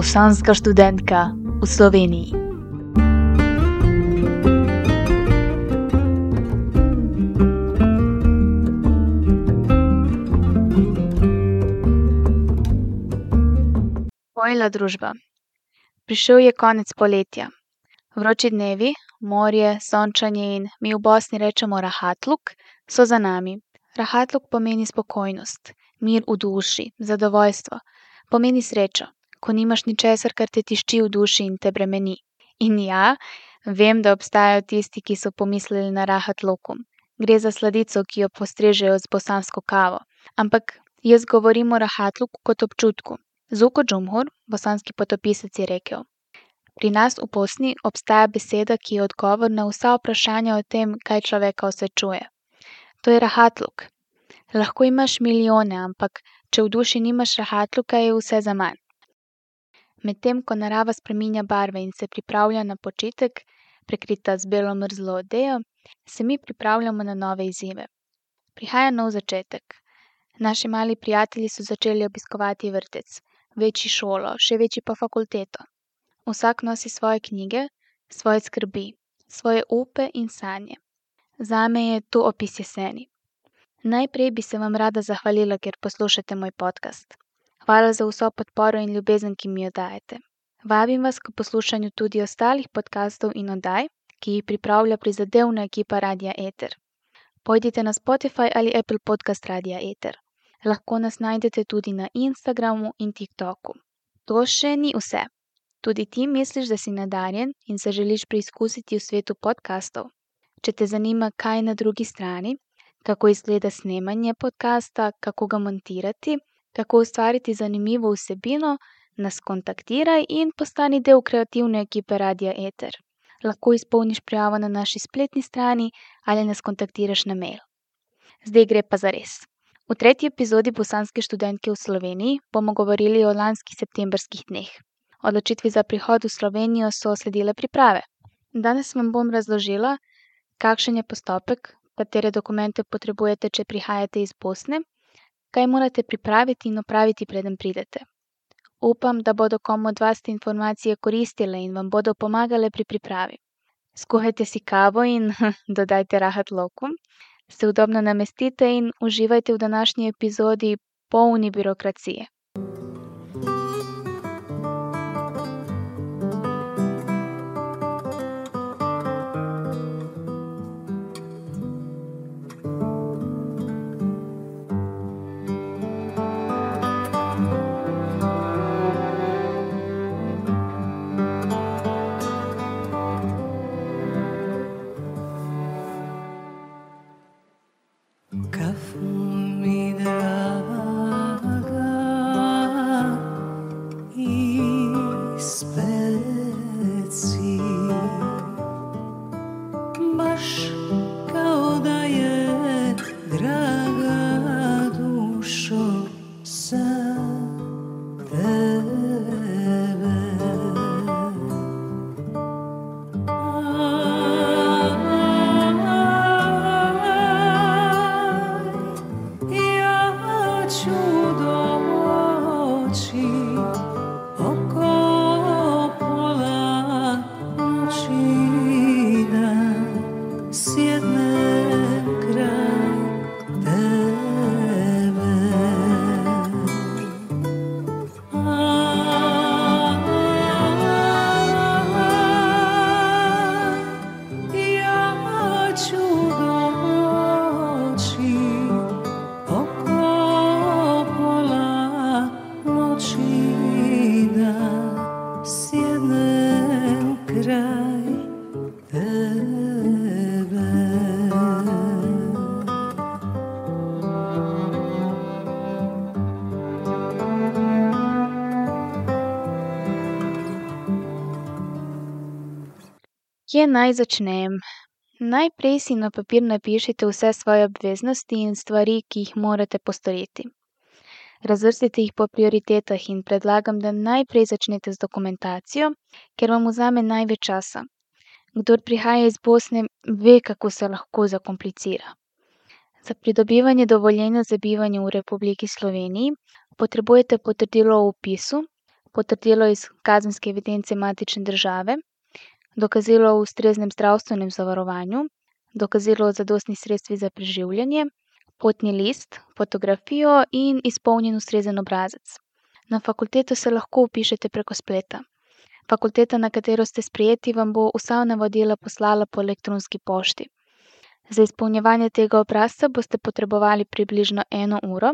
bosanska študentka v Sloveniji. Pojla družba. Prišel je konec poletja. Vroči dnevi, morje, sončanje in mi v Bosni rečemo rahatluk, so za nami. Rahatluk pomeni spokojnost, mir v duši, zadovoljstvo. Pomeni srečo, ko nimaš ničesar, kar te tišči v duši in te bremeni. In ja, vem, da obstajajo tisti, ki so pomislili na rahatluku. Gre za sladico, ki jo postrežejo z bosansko kavo. Ampak jaz govorim o rahatluku kot občutku. Zuko Džumhur, bosanski potopisec, je rekel: Pri nas v Bosni obstaja beseda, ki je odgovor na vsa vprašanja o tem, kaj človeka osrečuje. To je rahatluk. Lahko imaš milijone, ampak če v duši nimaš rahatluka, je vse zaman. Medtem ko narava spreminja barve in se pripravlja na počitek, prekrita z belo mrzlo odejo, se mi pripravljamo na nove izzive. Prihaja nov začetek. Naši mali prijatelji so začeli obiskovati vrtec, večji šolo, še večji pa fakulteto. Vsak nosi svoje knjige, svoje skrbi, svoje upe in sanje. Zame je to opis jeseni. Najprej bi se vam rada zahvalila, ker poslušate moj podcast. Hvala za vso podporo in ljubezen, ki mi jo dajete. Vabim vas k poslušanju tudi ostalih podkastov in oddaj, ki jih pripravlja prizadevna ekipa Radia Eter. Pojdite na Spotify ali Apple Podcast Radia Eter. Lahko nas najdete tudi na Instagramu in TikToku. To še ni vse. Tudi ti misliš, da si nadarjen in se želiš preizkusiti v svetu podkastov. Če te zanima, kaj je na drugi strani, kako izgleda snemanje podcasta, kako ga montirati, kako ustvariti zanimivo vsebino, nas kontaktiraj in postani del kreativne ekipe Radia Eter. Lahko izpolniš prijavo na naši spletni strani ali nas kontaktiraš na mail. Zdaj gre pa za res. V tretji epizodi Bosanske študentke v Sloveniji bomo govorili o lanskih septembrskih dneh. Odločitvi za prihod v Slovenijo so sledile priprave. Danes vam bom razložila, kakšen je postopek, katere dokumente potrebujete, če prihajate iz Bosne, kaj morate pripraviti in opraviti, preden pridete. Upam, da bodo komu od vas te informacije koristile in vam bodo pomagale pri pripravi. Skuhajte si kavo in dodajte rahat lokum, se udobno namestite in uživajte v današnji epizodi polni birokracije. Kje naj začnem? Najprej si na papir napišite vse svoje obveznosti in stvari, ki jih morate postoriti. Razvrstite jih po prioritetah in predlagam, da najprej začnete z dokumentacijo, ker vam vzame največ časa. Kdor prihaja iz Bosne, ve, kako se lahko zakomplicira. Za pridobivanje dovoljenja za bivanje v Republiki Sloveniji potrebujete potrdilo o vpisu, potrdilo iz kazenske evidence matične države, dokazilo o ustreznem zdravstvenem zavarovanju, dokazilo o zadostnih sredstvih za preživljanje, potni list, fotografijo in izpolnjen ustrezen obrazec. Na fakulteto se lahko vpišete preko spleta. Fakulteta, na katero ste sprejeti, vam bo vsa navodila poslala po elektronski pošti. Za izpolnjevanje tega obrazca boste potrebovali približno eno uro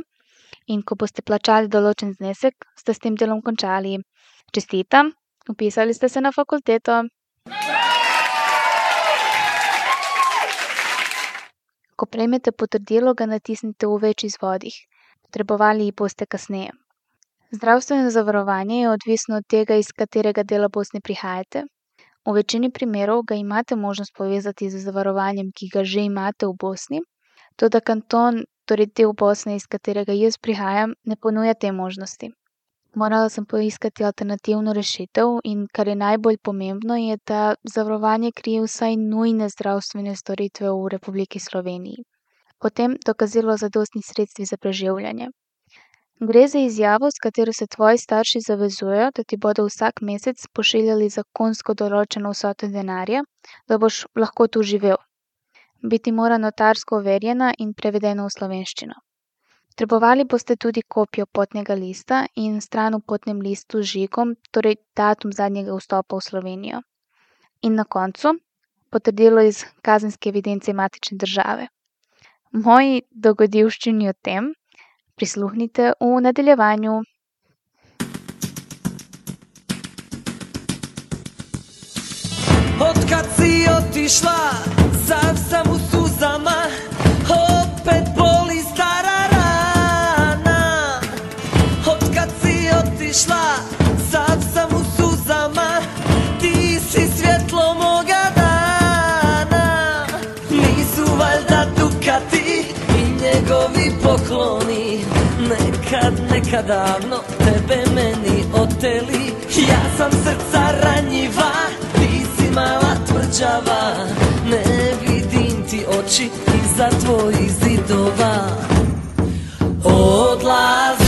in ko boste plačali določen znesek, ste s tem delom končali. Čestitam, vpisali ste se na fakulteto. Ko prejmete potrdilo, ga natisnite v več izvodih. Potrebovali jih boste kasneje. Zdravstveno zavarovanje je odvisno od tega, iz katerega dela Bosne prihajate. V večini primerov ga imate možnost povezati z zavarovanjem, ki ga že imate v Bosni, toda kanton, torej del Bosne, iz katerega jaz prihajam, ne ponuja te možnosti. Morala sem poiskati alternativno rešitev in kar je najbolj pomembno, je, da zavarovanje krije vsaj nujne zdravstvene storitve v Republiki Sloveniji. Potem dokazilo o zadostnih sredstvih za preživljanje. Gre za izjavo, s katero se tvoji starši zavezujejo, da ti bodo vsak mesec pošiljali zakonsko določeno vsoto denarja, da boš lahko tu živel. Biti mora notarsko overjena in prevedena v slovenščino. Potrebovali boste tudi kopijo potnega lista in stran v potnem listu z žigom, torej datum zadnjega vstopa v Slovenijo. In na koncu potrdilo iz kazenske evidence matične države. Moji dogodivščini o tem prisluhnite v nadaljevanju. Otkad si otišla, sam u suzama si otišla, sav sam u suzama Ti si svjetlo moga dana. Nisu valjda dukati i njegovi pokloni Nekad, nekad davno tebe meni oteli. Ja sam srca ranjiva, ti si mala tvrđava Ne vidim ti oči iza tvojih zidova. Odlazim,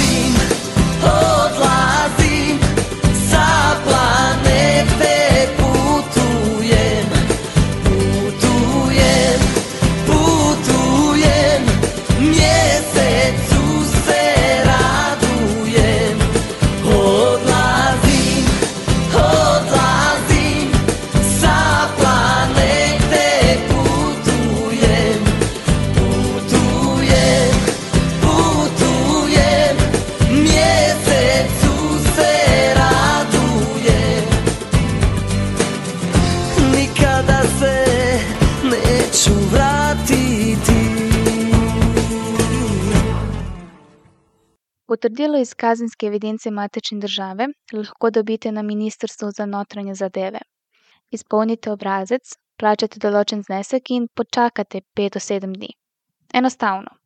Potrdilo iz kazenske evidence matične države lahko dobite na Ministrstvu za notranje zadeve. Izpolnite obrazec, plačate določen znesek in počakate pet do sedem dni. Enostavno.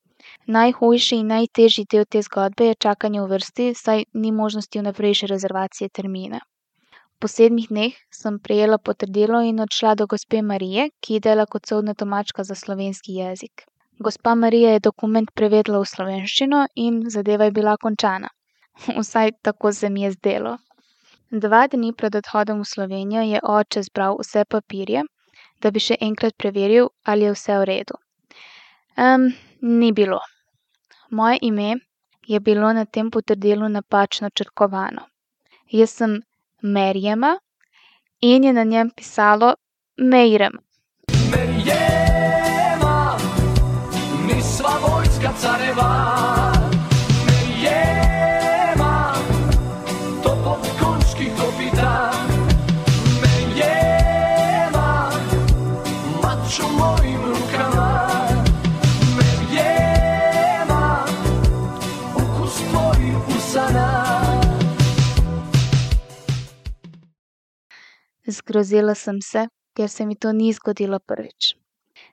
Najhujši in najtežji del te zgodbe je čakanje v vrsti, saj ni možnosti vnaprejšnje rezervacije termina. Po sedmih dneh sem prejela potrdilo in odšla do gospe Marije, ki dela kot sodna tolmačka za slovenski jezik. Gospa Marija je dokument prevedla v slovenščino in zadeva je bila končana. Vsaj tako se mi je zdelo. Dva dni pred odhodom v Slovenijo je oče zbral vse papirje, da bi še enkrat preveril, ali je vse v redu. Um, ni bilo. Moje ime je bilo na tem potrdilu napačno črkovano. Jaz sem Merjema in je na njem pisalo Mejrem. Zgrozila sem se, ker se mi to ni zgodilo prvič.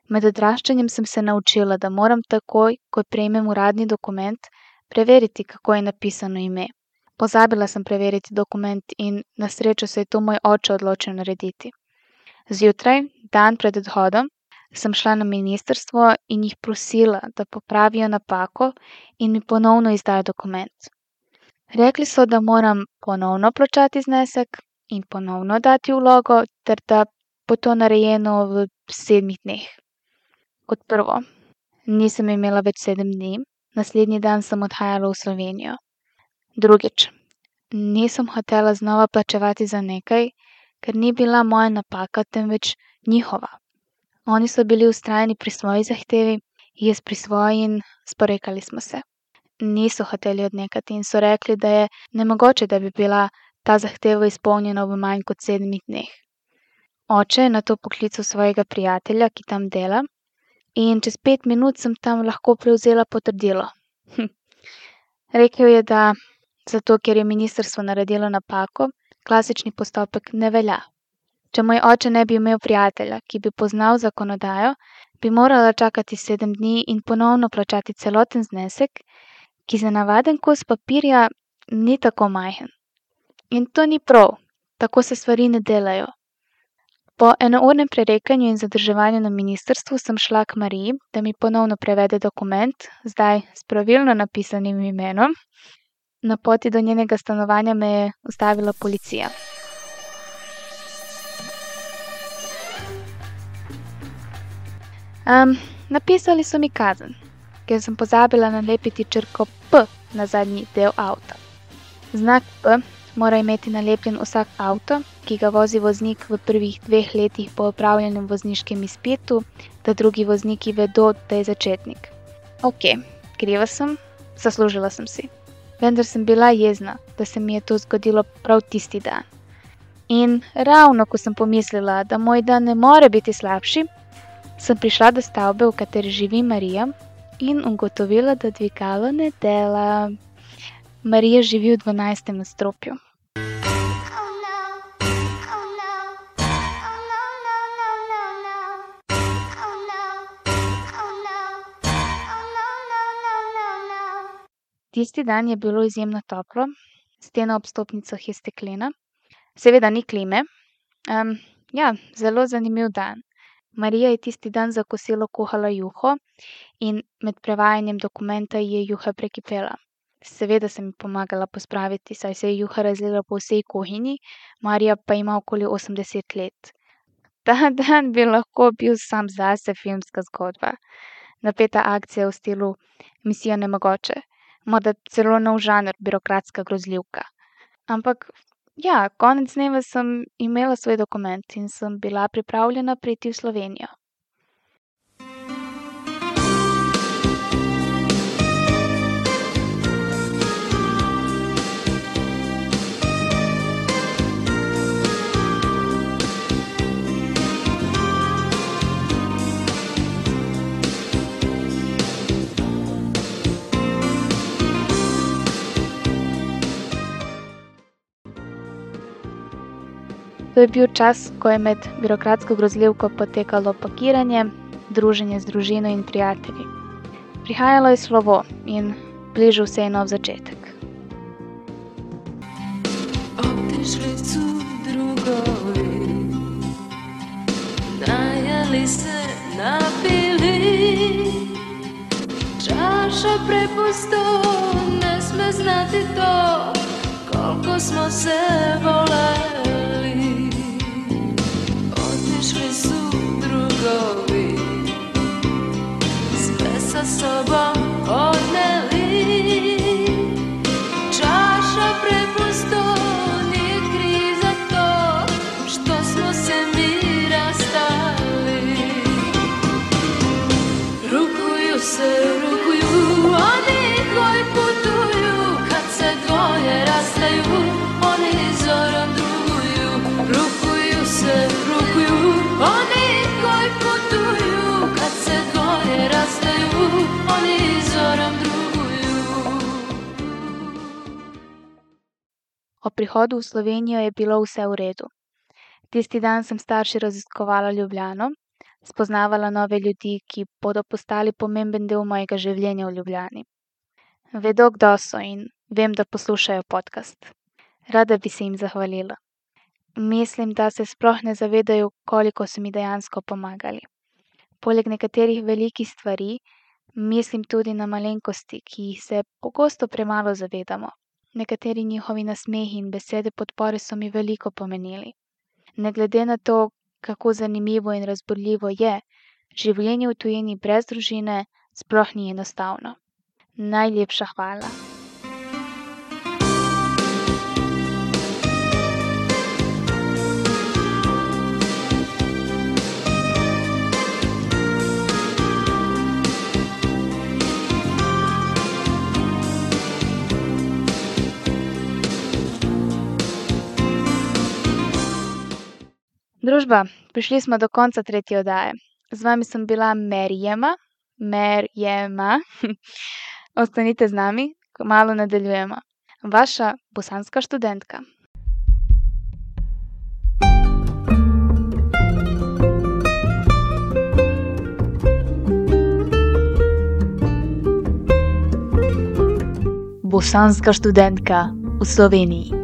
Med odraščanjem sem se naučila, da moram takoj, ko prejmem uradni dokument, preveriti, kako je napisano ime. Pozabila sem preveriti dokument in na srečo se je to moj oče odločil narediti. Zjutraj, dan pred odhodom, sem šla na ministrstvo in jih prosila, da popravijo napako in mi ponovno izdajo dokument. Rekli so, da moram ponovno plačati znesek in ponovno dati vlogo ter da bo to narejeno v sedmih dneh. Kot prvo, nisem imela več sedem dni, naslednji dan sem odhajala v Slovenijo. Drugič, nisem hotela znova plačevati za nekaj, ker ni bila moja napaka, temveč njihova. Oni so bili vztrajni pri svoji zahtevi, jaz pri svoji in sporekali smo se. Niso hoteli odnehati in so rekli, da je nemogoče, da bi bila ta zahteva izpolnjena v manj kot sedmih dneh. Oče je nato poklical svojega prijatelja, ki tam dela, in čez pet minut sem tam lahko prevzela potrdilo. Rekel je, da zato, ker je ministrstvo naredilo napako, klasični postopek ne velja. Če moj oče ne bi imel prijatelja, ki bi poznal zakonodajo, bi morala čakati sedem dni in ponovno plačati celoten znesek, ki za navaden kos papirja ni tako majhen. In to ni prav, tako se stvari ne delajo. Po enournem prerekanju in zadrževanju na ministrstvu sem šla k Mariji, da mi ponovno prevede dokument, zdaj s pravilno napisanim imenom. Na poti do njenega stanovanja me je ustavila policija. Um, napisali so mi kazen, ker sem pozabila nalepiti črko P na zadnji del avta. Znak P mora imeti nalepljen vsak avto, ki ga vozi voznik v prvih dveh letih po opravljenem vozniškem izpitu, da drugi vozniki vedo, da je začetnik. Ok, kriva sem, zaslužila sem si. Vendar sem bila jezna, da se mi je to zgodilo prav tisti dan. In ravno ko sem pomislila, da moj dan ne more biti slabši, sem prišla do stavbe, v kateri živi Marija, in ugotovila, da dvigalo ne dela. Marija živi v 12. nadstropju. Tisti dan je bilo izjemno toplo, stena ob stopnicah je steklena, seveda ni klime. Um, ja, zelo zanimiv dan. Marija je tisti dan za kosilo kuhala juho in med prevajanjem dokumenta je juha prekipela. Seveda sem ji pomagala pospraviti, saj se je juha razlila po vsej kuhinji, Marija pa ima okoli 80 let. Ta dan bi lahko bil sam zase filmska zgodba. Napeta akcija v stilu Misija nemogoče, morda celo nov žanr, birokratska grozljivka. Ampak ja, konec dneva sem imela svoj dokument in sem bila pripravljena priti v Slovenijo. To je bil čas, ko je med birokratsko grozljivko potekalo pakiranje, druženje z družino in prijatelji. Prihajalo je slovo in bližal se je nov začetek. Otišli su drugovi, najeli se, napili, čaša prepusto, ne sme znati to, koliko smo se voleli. Sa sobom odneli. Čaša prepusto, nije kriza to, što smo se mi rastali. Rukuju se, rukuju, oni koji putuju, kad se dvoje rastaju, O prihodu v Slovenijo je bilo vse v redu. Tisti dan sem starši raziskovala Ljubljano, spoznavala nove ljudi, ki bodo postali pomemben del mojega življenja v Ljubljani. Vedo, kdo so in vem, da poslušajo podcast. Rada bi se jim zahvalila. Mislim, da se sploh ne zavedajo, koliko so mi dejansko pomagali. Poleg nekaterih velikih stvari, mislim tudi na malenkosti, ki jih se pogosto premalo zavedamo. Nekateri njihovi nasmehi in besede podpore so mi veliko pomenili. Ne glede na to, kako zanimivo in razburljivo je, življenje v tujini brez družine sploh ni enostavno. Najlepša hvala. Družba, prišli smo do konca tretje oddaje. Z vami sem bila Merjema, Merjema. Ostanite z nami, kmalu nadaljujemo. Vaša bosanska študentka. Bosanska študentka v Sloveniji.